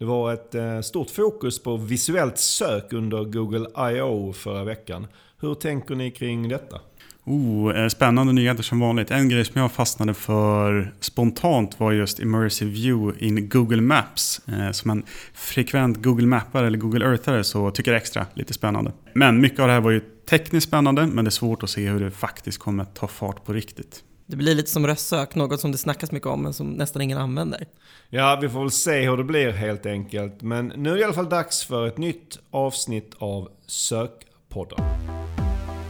Det var ett eh, stort fokus på visuellt sök under Google I.O. förra veckan. Hur tänker ni kring detta? Oh, eh, spännande nyheter som vanligt. En grej som jag fastnade för spontant var just Immersive View in Google Maps. Eh, som en frekvent Google Mappare eller Google Earthare så tycker jag extra lite spännande. Men mycket av det här var ju tekniskt spännande men det är svårt att se hur det faktiskt kommer att ta fart på riktigt. Det blir lite som röstsök, något som det snackas mycket om men som nästan ingen använder. Ja, vi får väl se hur det blir helt enkelt. Men nu är det i alla fall dags för ett nytt avsnitt av Sökpodden.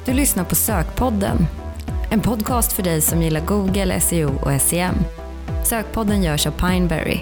Du lyssnar på Sökpodden. En podcast för dig som gillar Google, SEO och SEM. Sökpodden görs av Pineberry.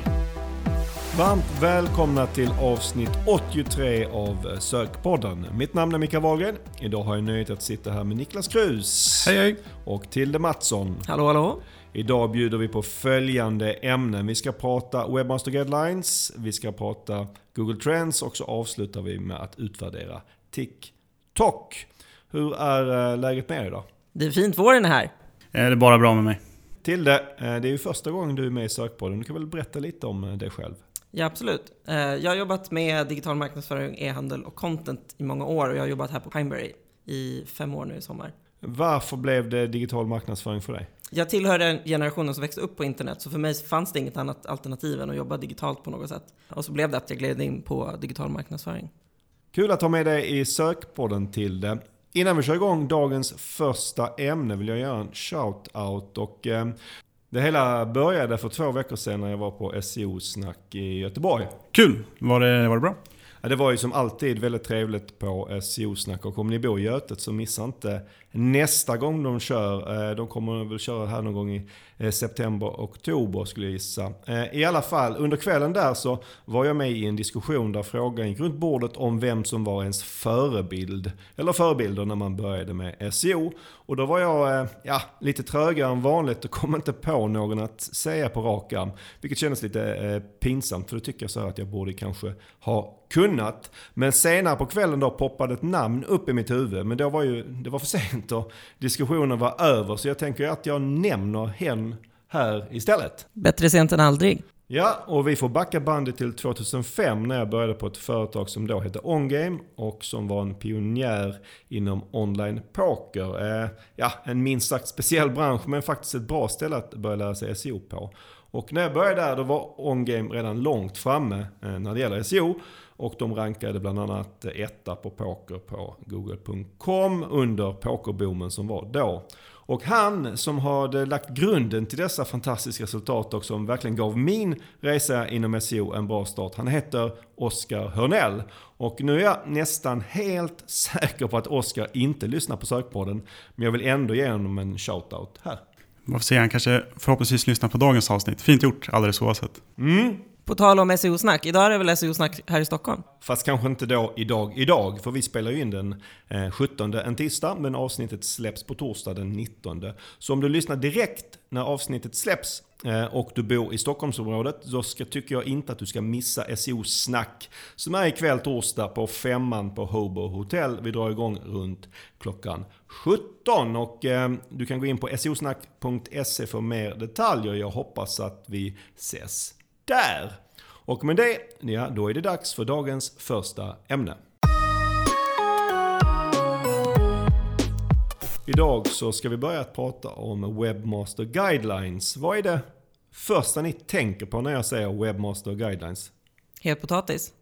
Varmt välkomna till avsnitt 83 av Sökpodden. Mitt namn är Mikael Wahlgren. Idag har jag nöjet att sitta här med Niklas Krus. Hej hej! Och Tilde Mattsson. Hallå hallå? Idag bjuder vi på följande ämnen. Vi ska prata Webmaster Guidelines, vi ska prata Google Trends och så avslutar vi med att utvärdera TikTok. Hur är eh, läget med dig idag? Det är fint, våren är här. Eh, Det är bara bra med mig. Tilde, eh, det är ju första gången du är med i Sökpodden. Du kan väl berätta lite om dig själv? Ja, absolut. Eh, Jag har jobbat med digital marknadsföring, e-handel och content i många år och jag har jobbat här på Pineberry i fem år nu i sommar. Varför blev det digital marknadsföring för dig? Jag tillhör den generationen som växte upp på internet, så för mig fanns det inget annat alternativ än att jobba digitalt på något sätt. Och så blev det att jag gled in på digital marknadsföring. Kul att ha med dig i Sökpodden Tilde. Innan vi kör igång dagens första ämne vill jag göra en shout-out. Och, eh, det hela började för två veckor sedan när jag var på SEO-snack i Göteborg. Kul! Var det, var det bra? Ja, det var ju som alltid väldigt trevligt på SEO-snack och om ni bor i Götet så missa inte nästa gång de kör. Eh, de kommer väl köra här någon gång i eh, september, oktober skulle jag gissa. Eh, I alla fall, under kvällen där så var jag med i en diskussion där frågan gick runt bordet om vem som var ens förebild, eller förebilder när man började med SEO. Och då var jag ja, lite trögare än vanligt och kom inte på någon att säga på rak arm. Vilket kändes lite pinsamt för då tycker jag så här att jag borde kanske ha kunnat. Men senare på kvällen då poppade ett namn upp i mitt huvud. Men då var ju, det var för sent och diskussionen var över. Så jag tänker att jag nämner hen här istället. Bättre sent än aldrig. Ja, och vi får backa bandet till 2005 när jag började på ett företag som då hette OnGame och som var en pionjär inom online poker. Eh, ja, en minst sagt speciell bransch men faktiskt ett bra ställe att börja lära sig SEO på. Och när jag började där då var OnGame redan långt framme eh, när det gäller SEO. Och de rankade bland annat etta på poker på google.com under pokerboomen som var då. Och han som hade lagt grunden till dessa fantastiska resultat och som verkligen gav min resa inom SEO en bra start. Han heter Oskar Hörnell. Och nu är jag nästan helt säker på att Oskar inte lyssnar på Sökpodden. Men jag vill ändå ge honom en shoutout här. Varför säger han kanske förhoppningsvis lyssna på dagens avsnitt. Fint gjort alldeles oavsett. Mm, på tal om SEO-snack, idag är det väl SEO-snack här i Stockholm? Fast kanske inte då idag, idag. För vi spelar ju in den eh, 17 en tisdag, men avsnittet släpps på torsdag den 19. Så om du lyssnar direkt när avsnittet släpps eh, och du bor i Stockholmsområdet, då ska, tycker jag inte att du ska missa SEO-snack. Som är ikväll torsdag på femman på Hobo Hotel. Vi drar igång runt klockan 17. Och eh, du kan gå in på seosnack.se för mer detaljer. Jag hoppas att vi ses där. Och med det, ja, då är det dags för dagens första ämne. Idag så ska vi börja att prata om Webmaster Guidelines. Vad är det första ni tänker på när jag säger Webmaster Guidelines? Het potatis.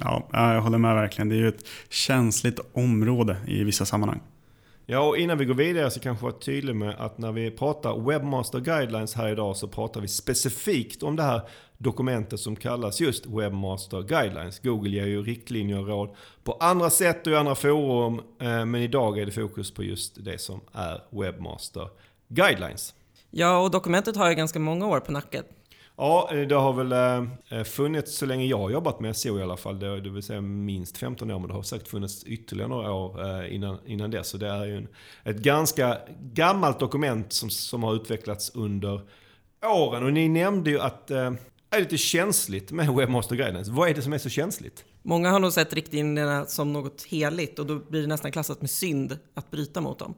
Ja, jag håller med verkligen. Det är ju ett känsligt område i vissa sammanhang. Ja, och innan vi går vidare så kanske vara tydlig med att när vi pratar Webmaster Guidelines här idag så pratar vi specifikt om det här dokumentet som kallas just Webmaster Guidelines. Google ger ju riktlinjer och råd på andra sätt och i andra forum, eh, men idag är det fokus på just det som är Webmaster Guidelines. Ja, och dokumentet har ju ganska många år på nacken. Ja, eh, det har väl eh, funnits så länge jag har jobbat med SEO i alla fall. Det, det vill säga minst 15 år, men det har säkert funnits ytterligare några år innan, innan dess. Så det är ju en, ett ganska gammalt dokument som, som har utvecklats under åren. Och ni nämnde ju att det är lite känsligt med Webmaster Guidelines. Vad är det som är så känsligt? Många har nog sett riktlinjerna som något heligt och då blir det nästan klassat med synd att bryta mot dem.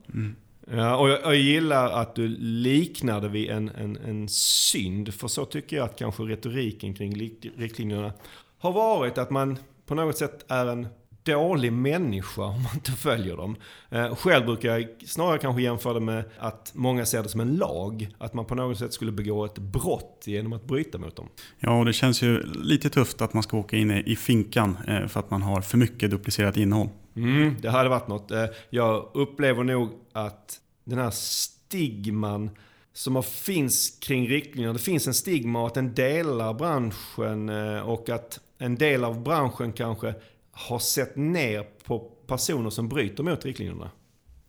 Ja, och jag, jag gillar att du liknar det vid en, en, en synd. För så tycker jag att kanske retoriken kring riktlinjerna har varit att man på något sätt är en dålig människa om man inte följer dem. Eh, själv brukar jag snarare kanske jämföra det med att många ser det som en lag. Att man på något sätt skulle begå ett brott genom att bryta mot dem. Ja, och det känns ju lite tufft att man ska åka in i finkan eh, för att man har för mycket duplicerat innehåll. Mm, det hade varit något. Eh, jag upplever nog att den här stigman som finns kring riktlinjerna. Det finns en stigma att en del av branschen och att en del av branschen kanske har sett ner på personer som bryter mot riktlinjerna.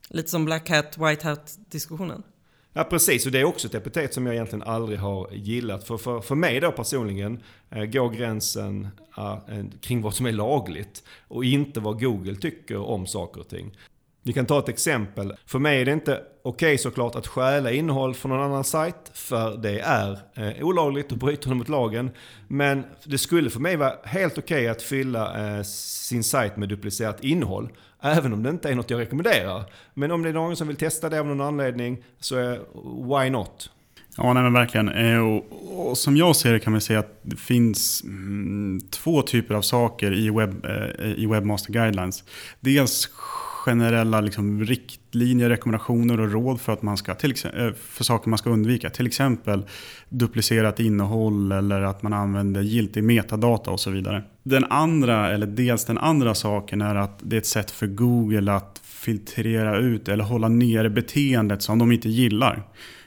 Lite som Black Hat, White Hat diskussionen. Ja precis, och det är också ett epitet som jag egentligen aldrig har gillat. För, för, för mig då personligen eh, går gränsen eh, kring vad som är lagligt och inte vad Google tycker om saker och ting. Vi kan ta ett exempel. För mig är det inte okej okay, såklart att stjäla innehåll från någon annan sajt, för det är eh, olagligt och bryter mot lagen. Men det skulle för mig vara helt okej okay att fylla eh, sin sajt med duplicerat innehåll, även om det inte är något jag rekommenderar. Men om det är någon som vill testa det av någon anledning, så är why not? Ja, nej men verkligen. Eh, och, och, som jag ser det kan man säga att det finns mm, två typer av saker i, webb, eh, i Webmaster Guidelines. Dels generella liksom, riktlinjer, rekommendationer och råd för, att man ska, till, eh, för saker man ska undvika. Till exempel duplicerat innehåll eller att man använder giltig metadata och så vidare. Den andra, eller dels den andra saken är att det är ett sätt för Google att filtrera ut eller hålla nere beteendet som de inte gillar.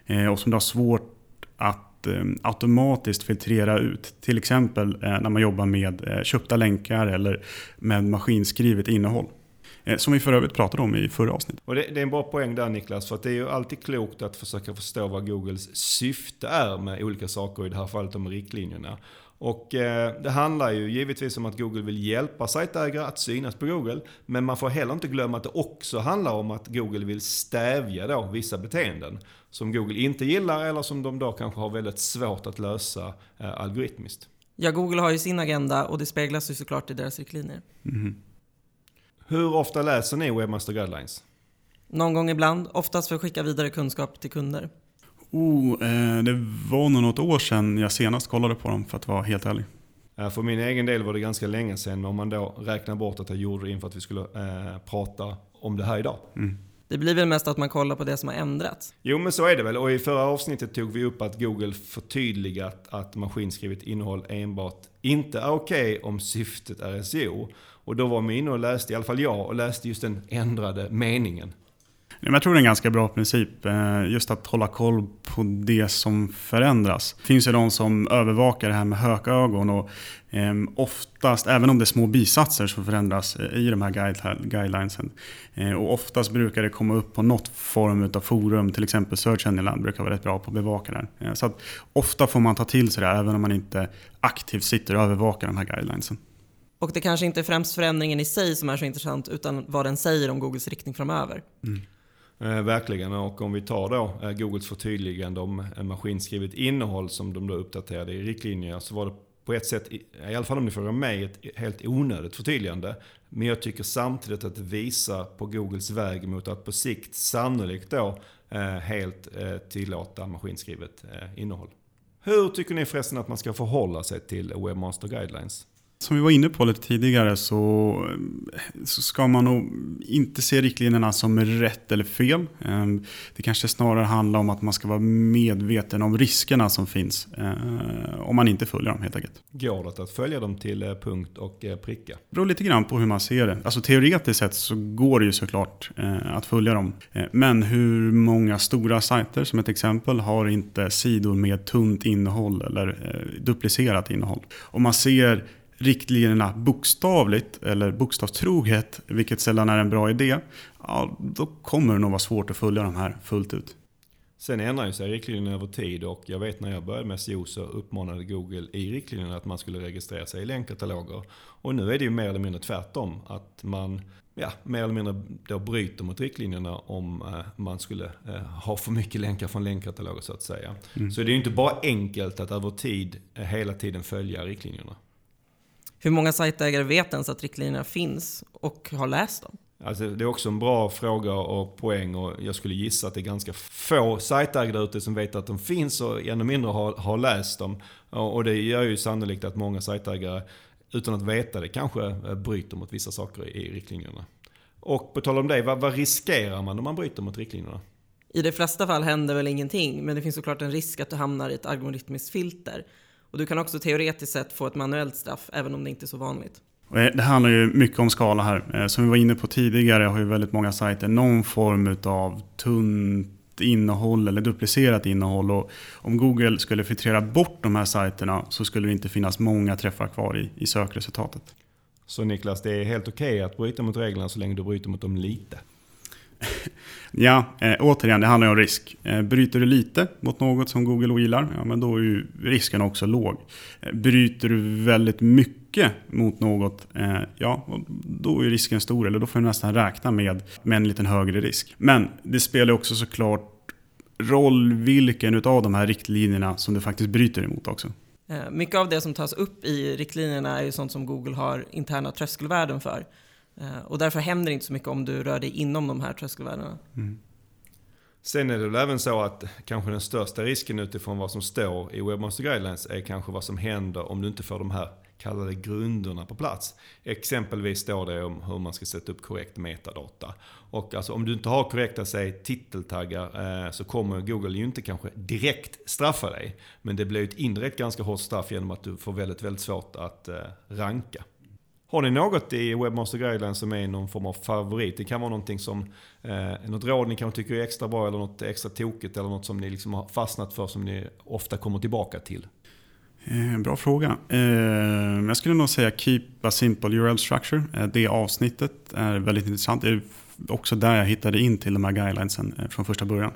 Eh, och som det har svårt att eh, automatiskt filtrera ut. Till exempel när man jobbar med köpta länkar eller med maskinskrivet innehåll. Eh, som vi för övrigt pratade om i förra avsnittet. Och det, det, är en bra poäng där Niklas, för att det är ju alltid klokt att försöka förstå vad Googles syfte är med olika saker, i det här fallet med riktlinjerna. Och eh, det handlar ju givetvis om att Google vill hjälpa sajtägare att synas på Google. Men man får heller inte glömma att det också handlar om att Google vill stävja då vissa beteenden. Som Google inte gillar eller som de då kanske har väldigt svårt att lösa eh, algoritmiskt. Ja, Google har ju sin agenda och det speglas ju såklart i deras riktlinjer. Mm. Hur ofta läser ni Webmaster Guidelines? Någon gång ibland, oftast för att skicka vidare kunskap till kunder. Oh, eh, det var nog något år sedan jag senast kollade på dem för att vara helt ärlig. För min egen del var det ganska länge sedan om man då räknar bort att jag gjorde det inför att vi skulle eh, prata om det här idag. Mm. Det blir väl mest att man kollar på det som har ändrats? Jo men så är det väl och i förra avsnittet tog vi upp att Google förtydligat att maskinskrivet innehåll enbart inte är okej okay om syftet är SEO. Och då var man inne och läste, i alla fall jag, och läste just den ändrade meningen. Jag tror det är en ganska bra princip, eh, just att hålla koll på det som förändras. Det finns ju de som övervakar det här med hökögon och ehm, oftast, även om det är små bisatser som förändras i de här guidelinesen. Eh, och oftast brukar det komma upp på något form av forum, till exempel Search Engine Land brukar vara rätt bra på att bevaka det. Eh, så att ofta får man ta till sig det, även om man inte aktivt sitter och övervakar de här guidelinesen. Och det kanske inte är främst förändringen i sig som är så intressant, utan vad den säger om Googles riktning framöver. Mm. Eh, verkligen, och om vi tar då eh, Googles förtydligande om maskinskrivet innehåll som de då uppdaterade i riktlinjer så var det på ett sätt, i alla fall om ni frågar mig, ett helt onödigt förtydligande. Men jag tycker samtidigt att det visar på Googles väg mot att på sikt sannolikt då eh, helt eh, tillåta maskinskrivet eh, innehåll. Hur tycker ni förresten att man ska förhålla sig till Webmaster Guidelines? Som vi var inne på lite tidigare så, så ska man nog inte se riktlinjerna som rätt eller fel. Ehm, det kanske snarare handlar om att man ska vara medveten om riskerna som finns eh, om man inte följer dem helt enkelt. Går det att följa dem till eh, punkt och eh, pricka? Det beror lite grann på hur man ser det. Alltså teoretiskt sett så går det ju såklart att följa dem. Men hur många stora sajter som ett exempel har inte sidor med tunt innehåll eller duplicerat innehåll. Om man ser riktlinjerna bokstavligt eller bokstavstroget, vilket sällan är en bra idé, ja, då kommer det nog vara svårt att följa de här fullt ut. Sen ändrar ju sig riktlinjerna över tid och jag vet när jag började med SEO så uppmanade Google i riktlinjerna att man skulle registrera sig i länkkataloger. Och nu är det ju mer eller mindre tvärtom. Att man ja, mer eller mindre då bryter mot riktlinjerna om eh, man skulle eh, ha för mycket länkar från länkkataloger så att säga. Mm. Så det är ju inte bara enkelt att över tid eh, hela tiden följa riktlinjerna. Hur många sajtägare vet ens att riktlinjerna finns och har läst dem? Alltså, det är också en bra fråga och poäng och jag skulle gissa att det är ganska få sajtägare ute som vet att de finns och ännu mindre har, har läst dem. Och det gör ju sannolikt att många sajtägare utan att veta det kanske eh, bryter mot vissa saker i riktlinjerna. Och på tal om det, vad, vad riskerar man om man bryter mot riktlinjerna? I de flesta fall händer väl ingenting, men det finns såklart en risk att du hamnar i ett algoritmiskt filter. Och du kan också teoretiskt sett få ett manuellt straff, även om det inte är så vanligt. Eh, det handlar ju mycket om skala här. Eh, som vi var inne på tidigare har ju väldigt många sajter någon form av tunt innehåll eller duplicerat innehåll. Och om Google skulle filtrera bort de här sajterna så skulle det inte finnas många träffar kvar i, i sökresultatet. Så Niklas, det är helt okej okay att bryta mot reglerna så länge du bryter mot dem lite? ja, eh, återigen, det handlar om risk. Eh, bryter du lite mot något som Google ogillar, ja, men då är ju risken också låg. Eh, bryter du väldigt mycket mot något, eh, ja, då är risken stor. Eller då får du nästan räkna med, med en liten högre risk. Men det spelar också såklart roll vilken av de här riktlinjerna som du faktiskt bryter emot också. Eh, mycket av det som tas upp i riktlinjerna är ju sånt som Google har interna tröskelvärden för. Eh, och därför händer det inte så mycket om du rör dig inom de här tröskelvärdena. Mm. Sen är det väl även så att kanske den största risken utifrån vad som står i Webmaster Guidelines är kanske vad som händer om du inte får de här kallade grunderna på plats. Exempelvis står det om hur man ska sätta upp korrekt metadata. Och alltså om du inte har korrekta säg, titeltaggar eh, så kommer Google ju inte kanske direkt straffa dig. Men det blir ett indirekt ganska hårt straff genom att du får väldigt, väldigt svårt att eh, ranka. Har ni något i Webmaster Guidelines som är någon form av favorit? Det kan vara någonting som, eh, något råd ni kanske tycker är extra bra eller något extra tokigt eller något som ni liksom har fastnat för som ni ofta kommer tillbaka till. Eh, bra fråga. Eh, jag skulle nog säga Keep a simple URL structure. Eh, det avsnittet är väldigt intressant. Det är också där jag hittade in till de här guidelinesen eh, från första början.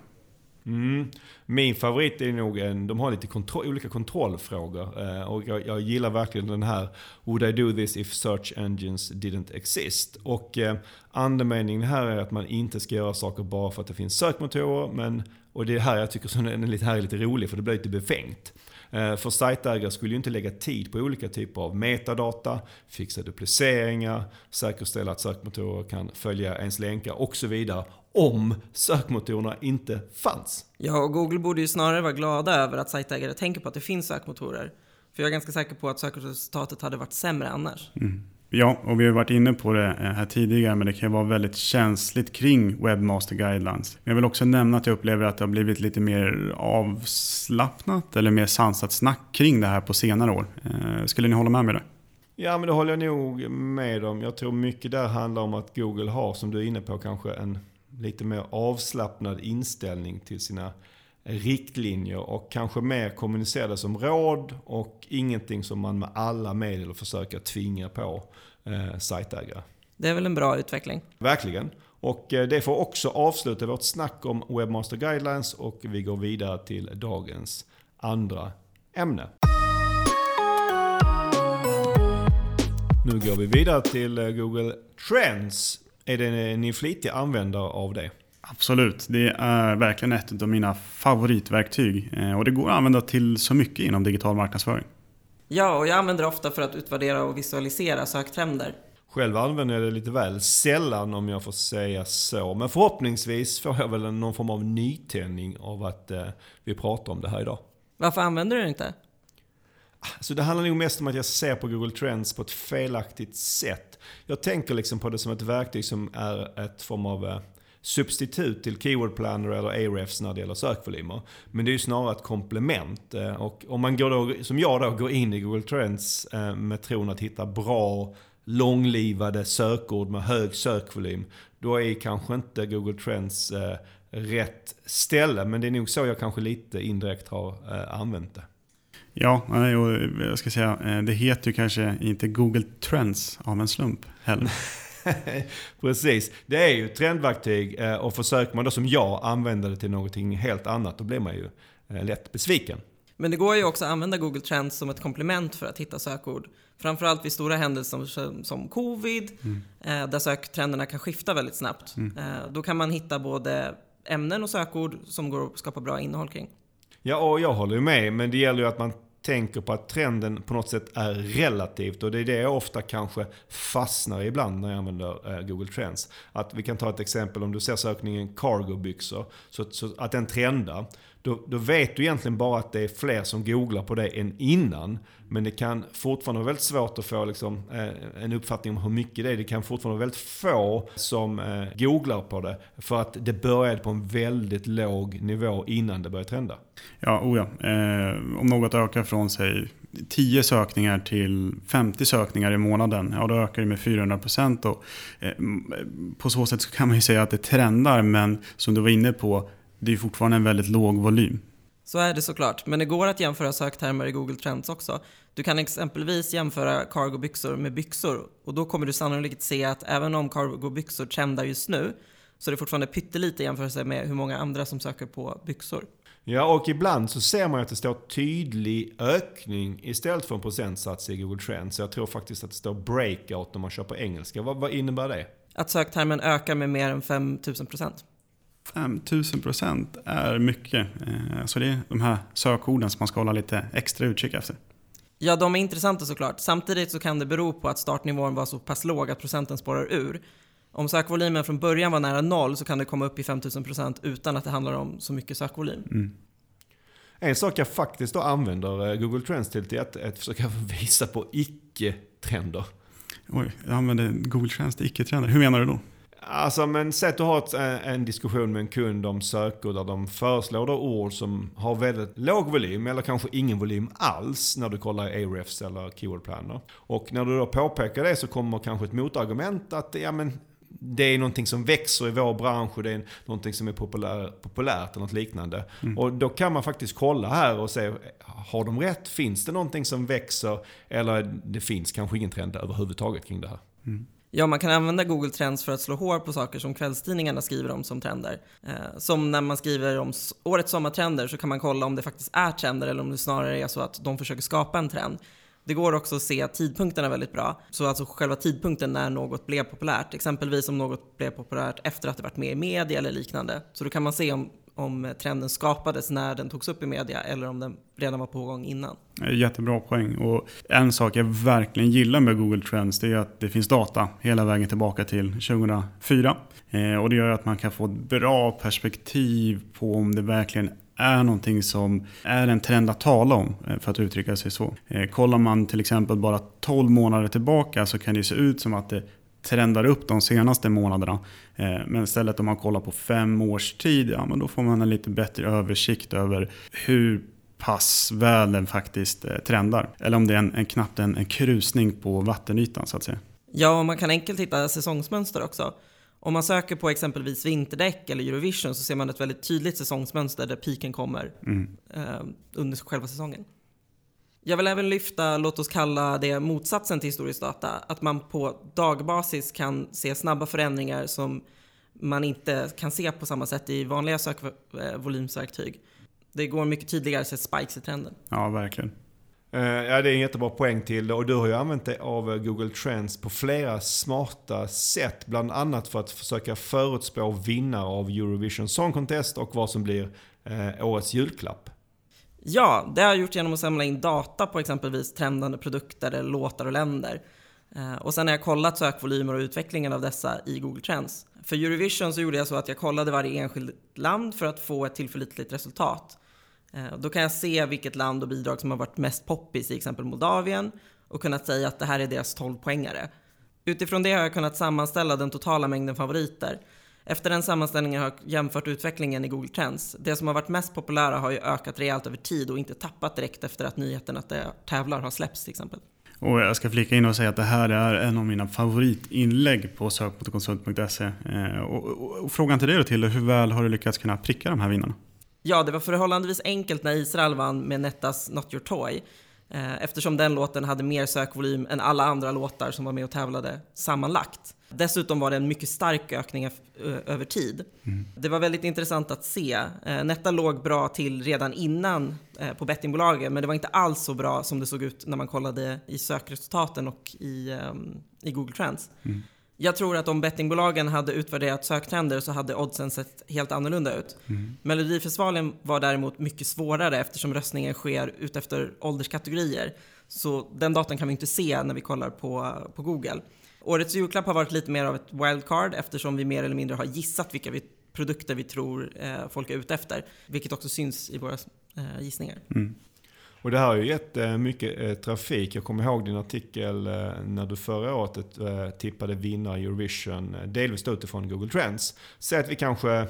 Mm. Min favorit är nog en, de har lite kontro, olika kontrollfrågor. Eh, och jag, jag, gillar verkligen den här Would I do this if search engines didn't exist? Och eh, andemeningen här är att man inte ska göra saker bara för att det finns sökmotorer. Men, och det är här jag tycker som är lite, här är lite rolig för det blir lite befängt. Eh, för sajtägare skulle ju inte lägga tid på olika typer av metadata, fixa dupliceringar, säkerställa att sökmotorer kan följa ens länkar och så vidare om sökmotorerna inte fanns. Ja, och Google borde ju snarare vara glada över att sajtägare tänker på att det finns sökmotorer. För jag är ganska säker på att sökresultatet hade varit sämre annars. Mm. Ja, och vi har varit inne på det eh, här tidigare, men det kan vara väldigt känsligt kring Webmaster Guidelines. Jag vill också nämna att jag upplever att det har blivit lite mer avslappnat eller mer sansat snack kring det här på senare år. Eh, skulle ni hålla med mig det? Ja, men det håller jag nog med om. Jag tror mycket där handlar om att Google har, som du är inne på, kanske en lite mer avslappnad inställning till sina riktlinjer och kanske mer kommunicerade som råd och ingenting som man med alla medel försöker tvinga på eh, sajtägare. Det är väl en bra utveckling? Verkligen. Och eh, det får också avsluta vårt snack om Webmaster Guidelines och vi går vidare till dagens andra ämne. Nu går vi vidare till eh, Google Trends. Är det ni flitiga användare av det? Absolut, det är verkligen ett av mina favoritverktyg. Eh, och det går att använda till så mycket inom digital marknadsföring. Ja, och jag använder det ofta för att utvärdera och visualisera söktrender. Själv använder jag det lite väl sällan om jag får säga så. Men förhoppningsvis får jag väl någon form av nytändning av att eh, vi pratar om det här idag. Varför använder du det inte? Alltså det handlar nog mest om att jag ser på Google Trends på ett felaktigt sätt. Jag tänker liksom på det som ett verktyg som är ett form av eh, substitut till Keyword Planner eller Ahrefs när det gäller sökvolymer. Men det är ju snarare ett komplement. Eh, och om man går då, som jag då, går in i Google Trends eh, med tron att hitta bra långlivade sökord med hög sökvolym, då är kanske inte Google Trends rätt ställe. Men det är nog så jag kanske lite indirekt har använt det. Ja, och jag ska säga, det heter ju kanske inte Google Trends av en slump heller. Precis. Det är ju ett trendverktyg eh, och försöker man då som jag använda det till någonting helt annat, då blir man ju eh, lätt besviken. Men det går ju också att använda Google Trends som ett komplement för att hitta sökord. Framförallt vid stora händelser som, som covid, mm. Eh, där söktrenderna kan skifta väldigt snabbt. Mm. Då kan man hitta både ämnen och sökord som går att skapa bra innehåll kring. Ja, och jag håller med, men det gäller ju att man tänker på att trenden på något sätt är relativt. Och det är det jag ofta kanske fastnar i ibland när jag använder eh, Google Trends. Att vi kan ta ett exempel, om du ser sökningen cargo-byxor, så, så, att den trendar då, då vet du egentligen bara att det är fler som googlar på det än innan. Men det kan fortfarande vara väldigt svårt att få liksom, eh, en uppfattning om hur mycket det är. Det kan fortfarande vara väldigt få som eh, googlar på det. För att det började på en väldigt låg nivå innan det började trenda. Ja, oh ja. Eh, om något ökar från sig 10 sökningar till 50 sökningar i månaden, ja då ökar det med 400 procent. Eh, på så sätt så kan man ju säga att det trendar, men som du var inne på, det är fortfarande en väldigt låg volym. Så är det såklart, men det går att jämföra söktermer i Google Trends också. Du kan exempelvis jämföra cargobyxor med byxor och då kommer du sannolikt se att även om cargobyxor trendar just nu så är det fortfarande pyttelite i jämförelse med hur många andra som söker på byxor. Ja, och ibland så ser man att det står tydlig ökning istället för en procentsats i Google Trends. Så jag tror faktiskt att det står breakout när man kör på engelska. Vad, vad innebär det? Att söktermen ökar med mer än 5000 procent. 5000 procent är mycket. Eh, så det är de här sökorden som man ska hålla lite extra utkik efter. Ja, de är intressanta såklart. Samtidigt så kan det bero på att startnivån var så pass låg att procenten spårar ur. Om sökvolymen från början var nära noll så kan det komma upp i 5000% utan att det handlar om så mycket sökvolym. Mm. En sak jag faktiskt då använder eh, Google Trends till är att, att försöka visa på icke-trender. Oj, jag använder Google Trends till icke-trender. Hur menar du då? Alltså men säg att du har eh, en diskussion med en kund om sökord där de föreslår då ord som har väldigt låg volym eller kanske ingen volym alls när du kollar Ahrefs eller Keyword Planner. Och när du då påpekar det så kommer kanske ett motargument att ja men det är någonting som växer i vår bransch och det är någonting som är populär, populärt eller något liknande. Mm. Och då kan man faktiskt kolla här och se, har de rätt? Finns det någonting som växer? Eller det finns kanske ingen trend överhuvudtaget kring det här. Mm. Ja, man kan använda Google Trends för att slå hår på saker som kvällstidningarna skriver om som trender. Eh, som när man skriver om årets sommartrender så kan man kolla om det faktiskt är trender eller om det snarare är så att de försöker skapa en trend. Det går också att se tidpunkterna väldigt bra. Så alltså själva tidpunkten när något blev populärt. Exempelvis om något blev populärt efter att det varit med i media eller liknande. Så då kan man se om, om eh, trenden skapades när den togs upp i media eller om den redan var på gång innan. Eh, jättebra poäng. Och en sak jag verkligen gillar med Google Trends det är att det finns data hela vägen tillbaka till 2004. Eh, och det gör att man kan få ett bra perspektiv på om det verkligen är någonting som är en trend att tala om, för att uttrycka sig så. Kollar man till exempel bara 12 månader tillbaka så kan det se ut som att det trendar upp de senaste månaderna. Eh, men istället om man kollar på fem års tid, ja, men då får man en lite bättre översikt över hur pass väl den faktiskt trendar. Eller om det är en, en knappt en, en krusning på vattenytan så att säga. Ja, och man kan enkelt hitta säsongsmönster också. Om man söker på exempelvis vinterdäck eller Eurovision så ser man ett väldigt tydligt säsongsmönster där piken kommer mm. eh, under själva säsongen. Jag vill även lyfta, låt oss kalla det motsatsen till historisk data, att man på dagbasis kan se snabba förändringar som man inte kan se på samma sätt i vanliga sökvolymsverktyg. Det går mycket tydligare att se spikes i trenden. Ja, verkligen. Eh, ja, det är en jättebra poäng till och du har ju använt dig av eh, Google Trends på flera smarta sätt. Bland annat för att försöka förutspå vinnare av Eurovision Song Contest och vad som blir eh, årets julklapp. Ja, det har jag gjort genom att samla in data på exempelvis trendande produkter, låtar och länder. Eh, och sen har jag kollat sökvolymer och utvecklingen av dessa i Google Trends. För Eurovision så gjorde jag så att jag kollade varje enskilt land för att få ett tillförlitligt resultat. Eh, då kan jag se vilket land och bidrag som har varit mest poppis i exempel Moldavien och kunnat säga att det här är deras 12 poängare. Utifrån det har jag kunnat sammanställa den totala mängden favoriter. Efter den sammanställningen har jag jämfört utvecklingen i Google Trends. Det som har varit mest populära har ju ökat rejält över tid och inte tappat direkt efter att nyheten att det tävlar har släppts till exempel. Och jag ska flika in och säga att det här är en av mina favoritinlägg på sökmotorkonsult.se. Eh, och, och, och, frågan till dig då till hur väl har du lyckats kunna pricka de här vinnarna? Ja, det var förhållandevis enkelt när Israel vann med Nettas Not Your Toy. Eh, eftersom den låten hade mer sökvolym än alla andra låtar som var med och tävlade sammanlagt. Dessutom var det en mycket stark ökning över tid. Mm. Det var väldigt intressant att se. Eh, Netta låg bra till redan innan eh, på bettingbolagen, men det var inte alls så bra som det såg ut när man kollade i sökresultaten och i, ehm, i Google Trends. Mm. Jag tror att om bettingbolagen hade utvärderat söktrender så hade oddsen sett helt annorlunda ut. Mm. Melodifestivalen var däremot mycket svårare eftersom röstningen sker utefter ålderskategorier. Så den datan kan vi inte se när vi kollar på, på Google. Årets julklapp har varit lite mer av ett wildcard eftersom vi mer eller mindre har gissat vilka vi produkter vi tror eh, folk är ute efter. Vilket också syns i våra eh, gissningar. Mm. Och det här har ju gett eh, mycket eh, trafik. Jag kommer ihåg din artikel eh, när du förra året eh, tippade vinnare i Eurovision, eh, delvis utifrån Google Trends. Säg att vi kanske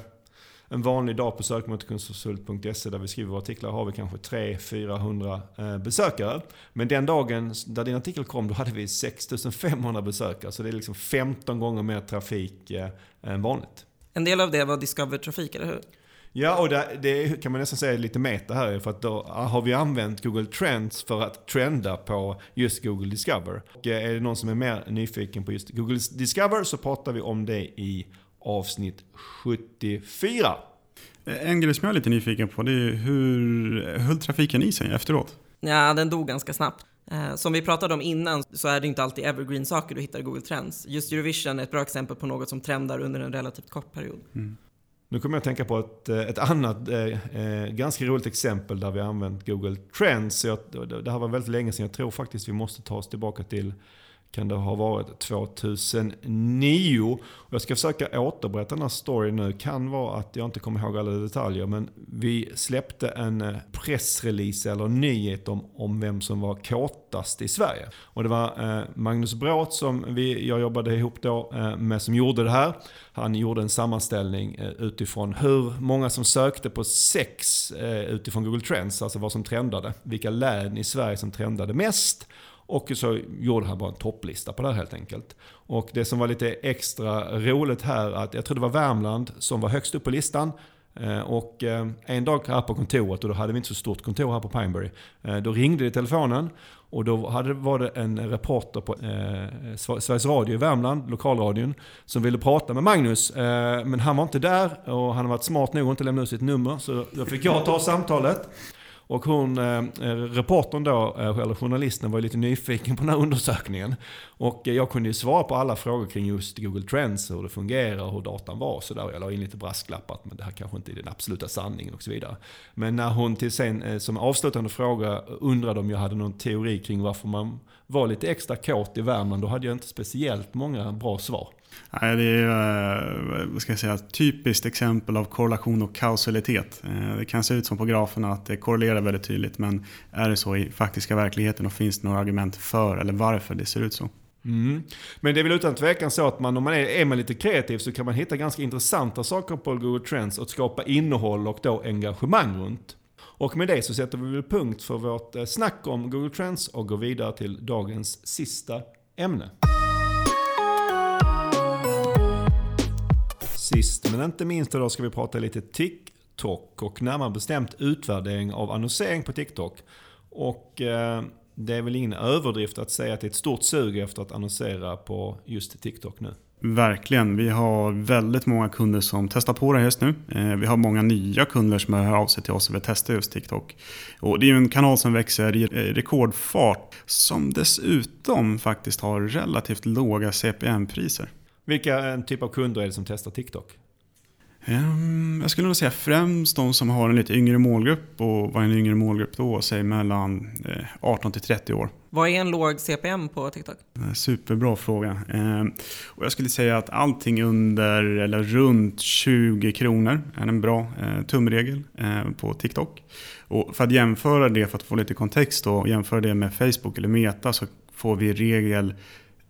en vanlig dag på sökmotorkonsult.se där vi skriver artiklar har vi kanske 300-400 eh, besökare. Men den dagen där din artikel kom då hade vi 6500 besökare. Så det är liksom 15 gånger mer trafik eh, än vanligt. En del av det var Discover-trafik, eller hur? Ja, och det, det kan man nästan säga är lite meta här. För att då har vi använt Google Trends för att trenda på just Google Discover. Och är det någon som är mer nyfiken på just Google Discover så pratar vi om det i avsnitt 74. En grej som jag är lite nyfiken på det är hur höll trafiken i sig efteråt? Ja, den dog ganska snabbt. Eh, som vi pratade om innan så är det inte alltid evergreen-saker du hittar i Google Trends. Just Eurovision är ett bra exempel på något som trendar under en relativt kort period. Mm. Nu kommer jag att tänka på ett, eh, ett annat eh, eh, ganska roligt exempel där vi har använt Google Trends. Jag, det här var väldigt länge sedan. Jag tror faktiskt vi måste ta oss tillbaka till kan det ha varit 2009. Och jag ska försöka återberätta den här storyn nu. Kan vara att jag inte kommer ihåg alla detaljer. Men vi släppte en eh, pressrelease eller nyhet om, om vem som var kåtast i Sverige. Och det var eh, Magnus Bråth som vi, jag jobbade ihop då eh, med som gjorde det här. Han gjorde en sammanställning eh, utifrån hur många som sökte på sex eh, utifrån Google Trends. Alltså vad som trendade. Vilka län i Sverige som trendade mest. Och så gjorde han bara en topplista på det här helt enkelt. Och det som var lite extra roligt här, att jag tror det var Värmland som var högst upp på listan. Eh, och eh, en dag här på kontoret, och då hade vi inte så stort kontor här på Pineberry, eh, då ringde det i telefonen och då hade, var det en reporter på eh, Sveriges Radio i Värmland, lokalradion, som ville prata med Magnus. Eh, men han var inte där och han har varit smart nog att inte lämna ut sitt nummer. Så då fick jag ta samtalet. Och hon, eh, eh reportern då, eh, eller journalisten, var lite nyfiken på den här undersökningen. Och jag kunde ju svara på alla frågor kring just Google Trends, hur det fungerar, hur datan var och sådär. Jag la in lite brasklappar att det här kanske inte är den absoluta sanningen och så vidare. Men när hon till sen eh, som avslutande fråga undrade om jag hade någon teori kring varför man var lite extra kåt i Värmland, då hade jag inte speciellt många bra svar. Nej, det är eh, vad ska jag säga, ett typiskt exempel av korrelation och kausalitet. Eh, det kan se ut som på graferna att det korrelerar väldigt tydligt men är det så i faktiska verkligheten och finns det några argument för eller varför det ser ut så? Mm. Men det är väl utan tvekan så att man, om man är, är man lite kreativ så kan man hitta ganska intressanta saker på Google Trends och skapa innehåll och då engagemang runt. Och med det så sätter vi väl punkt för vårt eh, snack om Google Trends och går vidare till dagens sista ämne. Sist men inte minst idag ska vi prata lite TikTok och närmare bestämt utvärdering av annonsering på TikTok. Och eh, det är väl ingen överdrift att säga att det är ett stort sug efter att annonsera på just TikTok nu. Verkligen. Vi har väldigt många kunder som testar på det just nu. Eh, vi har många nya kunder som hör av sig till oss och vill testa just TikTok. Och det är en kanal som växer i rekordfart som dessutom faktiskt har relativt låga CPM-priser. Vilka typ av kunder är det som testar TikTok? Um, jag skulle nog säga främst de som har en lite yngre målgrupp. Och vad är en yngre målgrupp då? Säg mellan 18 eh, till 30 år. Vad är en låg CPM på TikTok? Superbra fråga. Um, och jag skulle säga att allting under eller runt 20 kronor är en bra uh, tumregel på TikTok. Och för att jämföra det, för att få lite kontext då, jämföra det med Facebook eller Meta så får vi i regel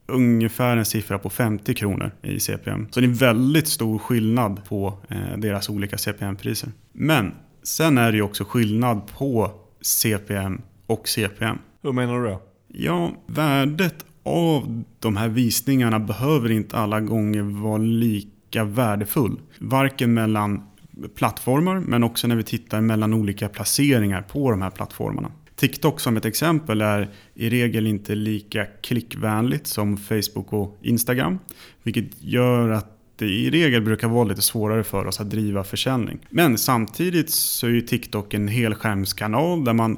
ungefär en siffra på 50 kronor i CPM. Så det är väldigt stor skillnad på eh, deras olika CPM-priser. Men sen är det ju också skillnad på CPM och CPM. Hur menar du då? Ja, värdet av de här visningarna behöver inte alla gånger vara lika värdefull. Varken mellan plattformar men också när vi tittar mellan olika placeringar på de här plattformarna. TikTok som ett exempel är i regel inte lika klickvänligt som Facebook och Instagram. Vilket gör att det i regel brukar vara lite svårare för oss att driva försäljning. Men samtidigt så är ju TikTok en helskärmskanal där man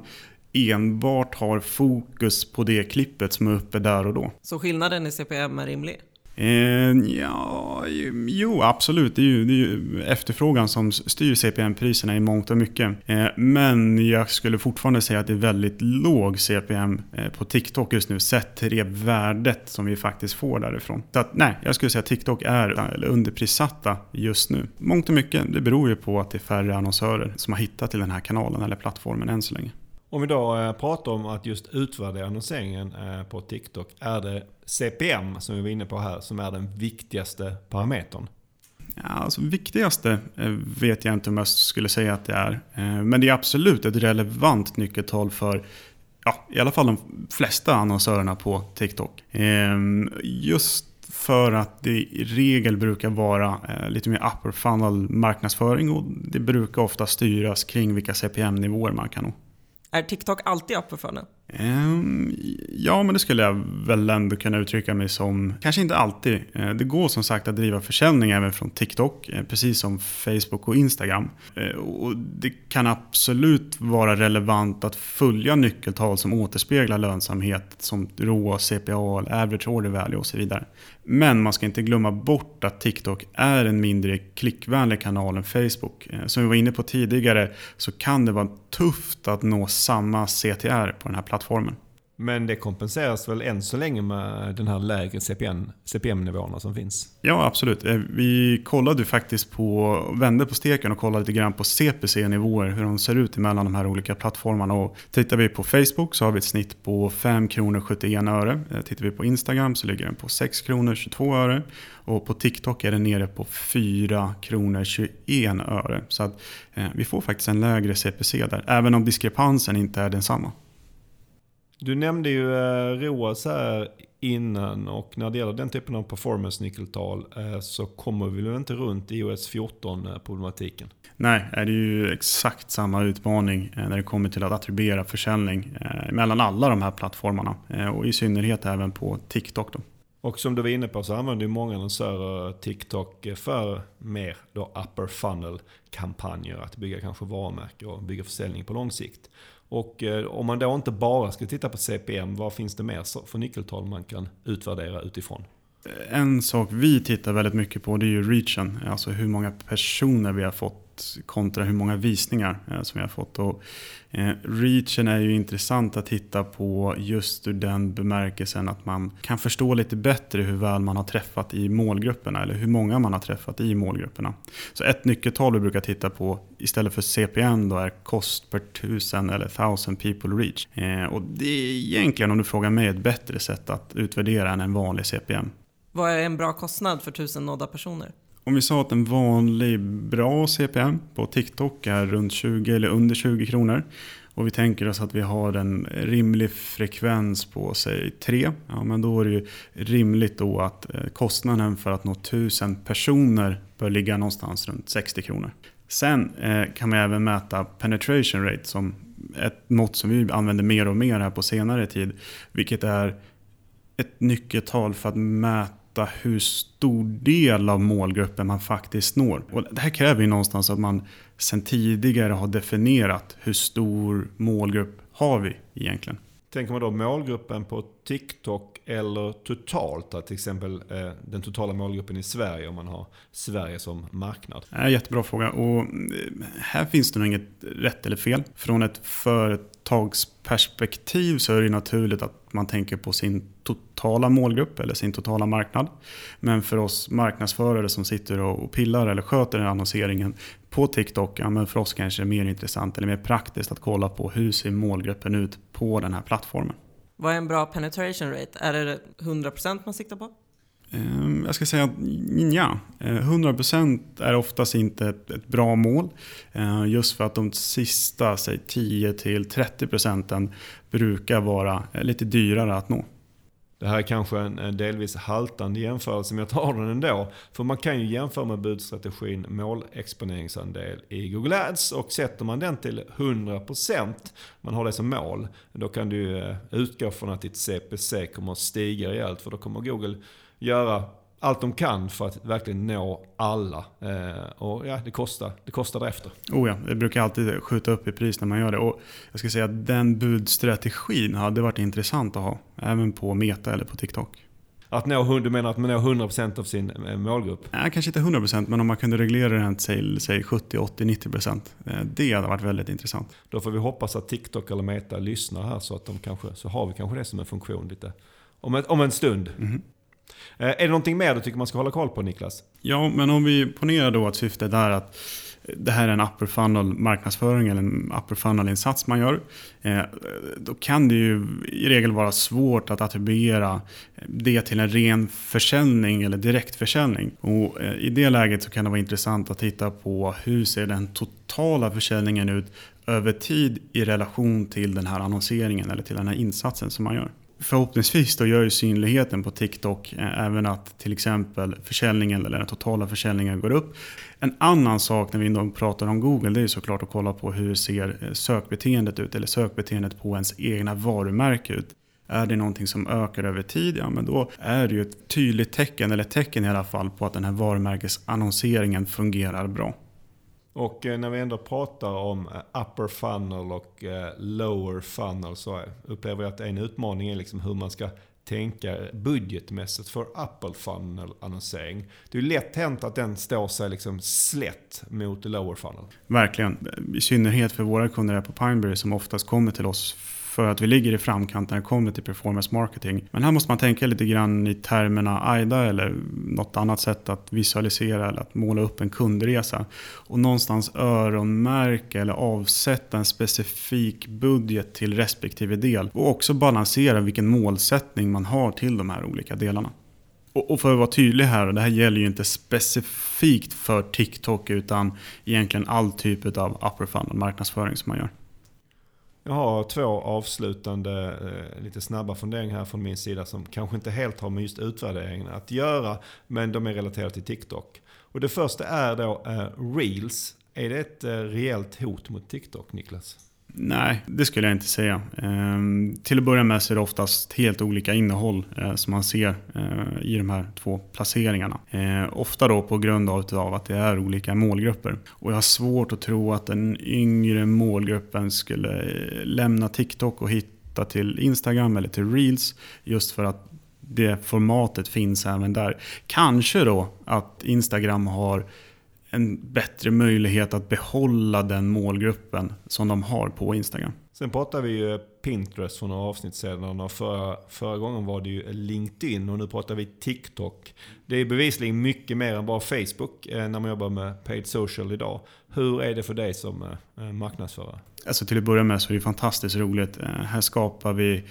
enbart har fokus på det klippet som är uppe där och då. Så skillnaden i CPM är rimlig? Eh, ja, jo, absolut. Det är, ju, det är ju efterfrågan som styr CPM-priserna i mångt och mycket. Eh, men jag skulle fortfarande säga att det är väldigt låg CPM eh, på TikTok just nu sett till det värdet som vi faktiskt får därifrån. Så att, nej, jag skulle säga att TikTok är underprissatta just nu. Mångt och mycket, det beror ju på att det är färre annonsörer som har hittat till den här kanalen eller plattformen än så länge. Om vi då eh, pratar om att just utvärdera annonseringen eh, på TikTok. Är det CPM som vi var inne på här som är den viktigaste parametern? Ja, alltså, viktigaste eh, vet jag inte om jag skulle säga att det är. Men det är absolut ett relevant nyckeltal för ja, i alla fall de flesta annonsörerna på TikTok. Ehm, just för att det i regel brukar vara lite mer upper funnel marknadsföring och det brukar ofta styras kring vilka CPM-nivåer man kan nå. Är TikTok alltid upper funnel? Um, ja, men det skulle jag väl ändå kunna uttrycka mig som. Kanske inte alltid. Eh, det går som sagt att driva försäljning även från TikTok, eh, precis som Facebook och Instagram. Eh, och det kan absolut vara relevant att följa nyckeltal som återspeglar lönsamhet som ROA, CPA, average order value och så vidare. Men man ska inte glömma bort att TikTok är en mindre klickvänlig kanal än Facebook. Eh, som vi var inne på tidigare så kan det vara tufft att nå samma CTR på den här plattformen. Men det kompenseras väl än så länge med den här lägre CPM, CPM-nivåerna som finns? Ja, absolut. Eh, vi kollade faktiskt på, vände på steken och kollade lite grann på CPC-nivåer, hur de ser ut mellan de här olika plattformarna. Och tittar vi på Facebook så har vi ett snitt på 5 kronor 71 öre. Eh, tittar vi på Instagram så ligger den på 6 kronor 22 öre. Och på TikTok är den nere på 4 kronor 21 öre. Så att, eh, vi får faktiskt en lägre CPC där, även om diskrepansen inte är densamma. Du nämnde ju eh, ROAS här innan och när det gäller den typen av performance-nyckeltal eh, så kommer vi väl inte runt iOS 14-problematiken? Nej, det är ju exakt samma utmaning eh, när det kommer till att attribuera försäljning mellan alla de här plattformarna och i synnerhet även på TikTok. Då. Och som du var inne på så använder ju många annonsörer TikTok för mer då upper funnel kampanjer. Att bygga kanske varumärke och bygga försäljning på lång sikt. Och eh, om man då inte bara ska titta på CPM, vad finns det mer för nyckeltal man kan utvärdera utifrån? En sak vi tittar väldigt mycket på det är ju reachen, alltså hur många personer vi har fått kontra hur många visningar eh, som vi har fått. Och, eh, reachen är ju intressant att titta på just ur den bemärkelsen att man kan förstå lite bättre hur väl man har träffat i målgrupperna eller hur många man har träffat i målgrupperna. Så ett nyckeltal vi brukar titta på istället för CPN då är kost per tusen eller thousand people reach. Eh, och det är egentligen om du frågar mig ett bättre sätt att utvärdera än en vanlig CPM. Vad är en bra kostnad för tusen nådda personer? Om vi sa att en vanlig bra CPM på TikTok är runt 20 eller under 20 kronor och vi tänker oss att vi har en rimlig frekvens på säg 3. Ja, men då är det ju rimligt då att eh, kostnaden för att nå 1000 personer bör ligga någonstans runt 60 kronor. Sen eh, kan man även mäta penetration rate som ett mått som vi använder mer och mer här på senare tid. Vilket är ett nyckeltal för att mäta veta hur stor del av målgruppen man faktiskt når. Och det här kräver ju någonstans att man sedan tidigare har definierat hur stor målgrupp har vi egentligen. Tänker man då målgruppen på TikTok eller totalt? Till exempel eh, den totala målgruppen i Sverige om man har Sverige som marknad? Jättebra fråga och eh, här finns det nog inget rätt eller fel. Från ett företagsperspektiv så är det naturligt att man tänker på sin totala målgrupp eller sin totala marknad. Men för oss marknadsförare som sitter och pillar eller sköter den annonseringen på TikTok, ja, men för oss kanske det är mer intressant eller mer praktiskt att kolla på hur ser målgruppen ut på den här plattformen. Vad är en bra penetration rate? Är det 100% man siktar på? Ehm, jag ska säga att ja, 100% är oftast inte ett, ett, bra mål. Ehm, just för att de sista 10-30% brukar vara lite dyrare att nå. Det här är kanske en delvis haltande jämförelse, men jag tar den ändå. För man kan ju jämföra med budstrategin målexponeringsandel i Google Ads och sätter man den till 100%, man har det som mål, då kan du eh, utgå från att ditt CPC kommer att stiga rejält för då kommer Google göra allt de kan för att verkligen nå alla. Eh, och ja, det kostar, det kostar därefter. Oh ja, det brukar alltid skjuta upp i pris när man gör det. Och jag ska säga att den budstrategin hade varit intressant att ha. Även på Meta eller på TikTok. Att nå, du menar att man når 100% av sin eh, målgrupp? Nej, kanske inte 100% men om man kunde reglera den till säg 70, 80, 90%. Det hade varit väldigt intressant. Då får vi hoppas att TikTok eller Meta lyssnar här så att de kanske, så har vi kanske det som en funktion lite om, ett, om en stund. Mm. Eh, är det någonting mer du tycker man ska hålla koll på Niklas? Ja, men om vi ponerar då att syftet är att det här är en upper funnel marknadsföring eller en upper funnel insats man gör. Eh, då kan det ju i regel vara svårt att attribuera det till en ren försäljning eller direktförsäljning. Och eh, I det läget så kan det vara intressant att titta på hur ser den totala försäljningen ut över tid i relation till den här annonseringen eller till den här insatsen som man gör förhoppningsvis då gör ju synligheten på TikTok eh, även att till exempel försäljningen eller den totala försäljningen går upp. En annan sak när vi ändå pratar om Google det är såklart att kolla på hur ser eh, sökbeteendet ut eller sökbeteendet på ens egna varumärke ut. Är det någonting som ökar över tid, ja men då är det ju ett tydligt tecken, eller tecken i alla fall, på att den här varumärkesannonseringen fungerar bra. Och eh, när vi ändå pratar om eh, upper funnel och eh, lower funnel så upplever jag att en utmaning är liksom hur man ska tänka budgetmässigt för upper funnel annonsering. Det är ju lätt hänt att den står sig liksom slätt mot lower funnel. Verkligen. I synnerhet för våra kunder här på Pineberry som oftast kommer till oss för att vi ligger i framkant när det kommer till performance marketing. Men här måste man tänka lite grann i termerna AIDA eller något annat sätt att visualisera eller att måla upp en kundresa. Och någonstans öronmärka eller avsätta en specifik budget till respektive del. Och också balansera vilken målsättning man har till de här olika delarna. Och för att vara tydlig här, det här gäller ju inte specifikt för TikTok utan egentligen all typ av upper funnel marknadsföring som man gör. Jag har två avslutande, eh, lite snabba funderingar här från min sida som kanske inte helt har med just utvärderingen att göra, men de är relaterade till TikTok. Och det första är då eh, Reels. Är det ett eh, reellt hot mot TikTok, Niklas? Nej, det skulle jag inte säga. Ehm, till att börja med så är det oftast helt olika innehåll eh, som man ser eh, i de här två placeringarna. Eh, ofta då på grund av att det är olika målgrupper. Och jag har svårt att tro att den yngre målgruppen skulle lämna TikTok och hitta till Instagram eller till Reels just för att det formatet finns även där. Kanske då att Instagram har en bättre möjlighet att behålla den målgruppen som de har på Instagram. Sen pratar vi ju Pinterest för några avsnitt sedan och förra, förra gången var det ju LinkedIn och nu pratar vi TikTok. Det är bevisligen mycket mer än bara Facebook eh, när man jobbar med paid social idag. Hur är det för dig som eh, marknadsförare? Alltså till att börja med så är det fantastiskt roligt. Eh, här skapar vi,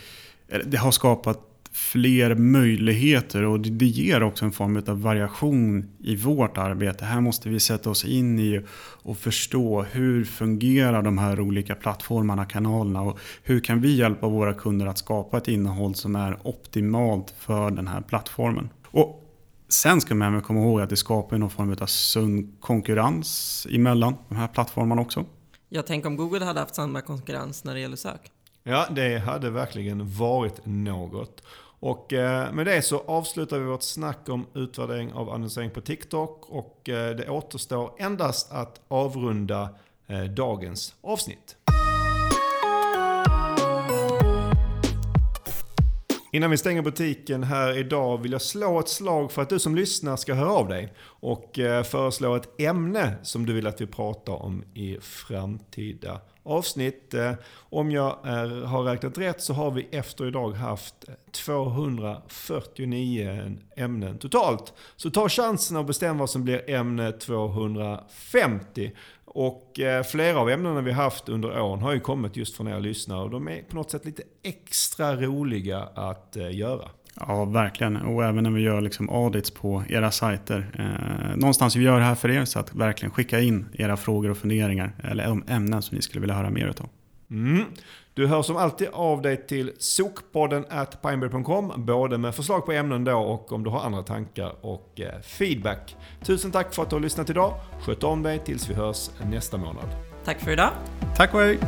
det har skapat fler möjligheter och det ger också en form av variation i vårt arbete. Här måste vi sätta oss in i och förstå hur fungerar de här olika plattformarna, kanalerna och hur kan vi hjälpa våra kunder att skapa ett innehåll som är optimalt för den här plattformen. Och Sen ska man komma ihåg att det skapar någon form av sund konkurrens emellan de här plattformarna också. Jag tänker om Google hade haft samma konkurrens när det gäller sök. Ja, det hade verkligen varit något. Och eh, med det så avslutar vi vårt snack om utvärdering av annonsering på TikTok. Och eh, det återstår endast att avrunda eh, dagens avsnitt. Innan vi stänger butiken här idag vill jag slå ett slag för att du som lyssnar ska höra av dig och föreslå ett ämne som du vill att vi pratar om i framtida avsnitt. Eh, om jag är, har räknat rätt så har vi efter idag haft 249 ämnen totalt. Så ta chansen och bestäm vad som blir ämne 250. Och eh, flera av ämnena vi haft under åren har ju kommit just från er lyssnare och de är på något sätt lite extra roliga att göra. Ja, verkligen. Och även när vi gör liksom audits på era sajter. Eh, någonstans vi gör det här för er, så att verkligen skicka in era frågor och funderingar. Eller de ämnen som ni skulle vilja höra mer av. Mm. Du hör som alltid av dig till sokpodden at pineberry.com både med förslag på ämnen då och om du har andra tankar och eh, feedback. Tusen tack för att du har lyssnat idag. Sköt om dig tills vi hörs nästa månad. Tack för idag. Tack och hej.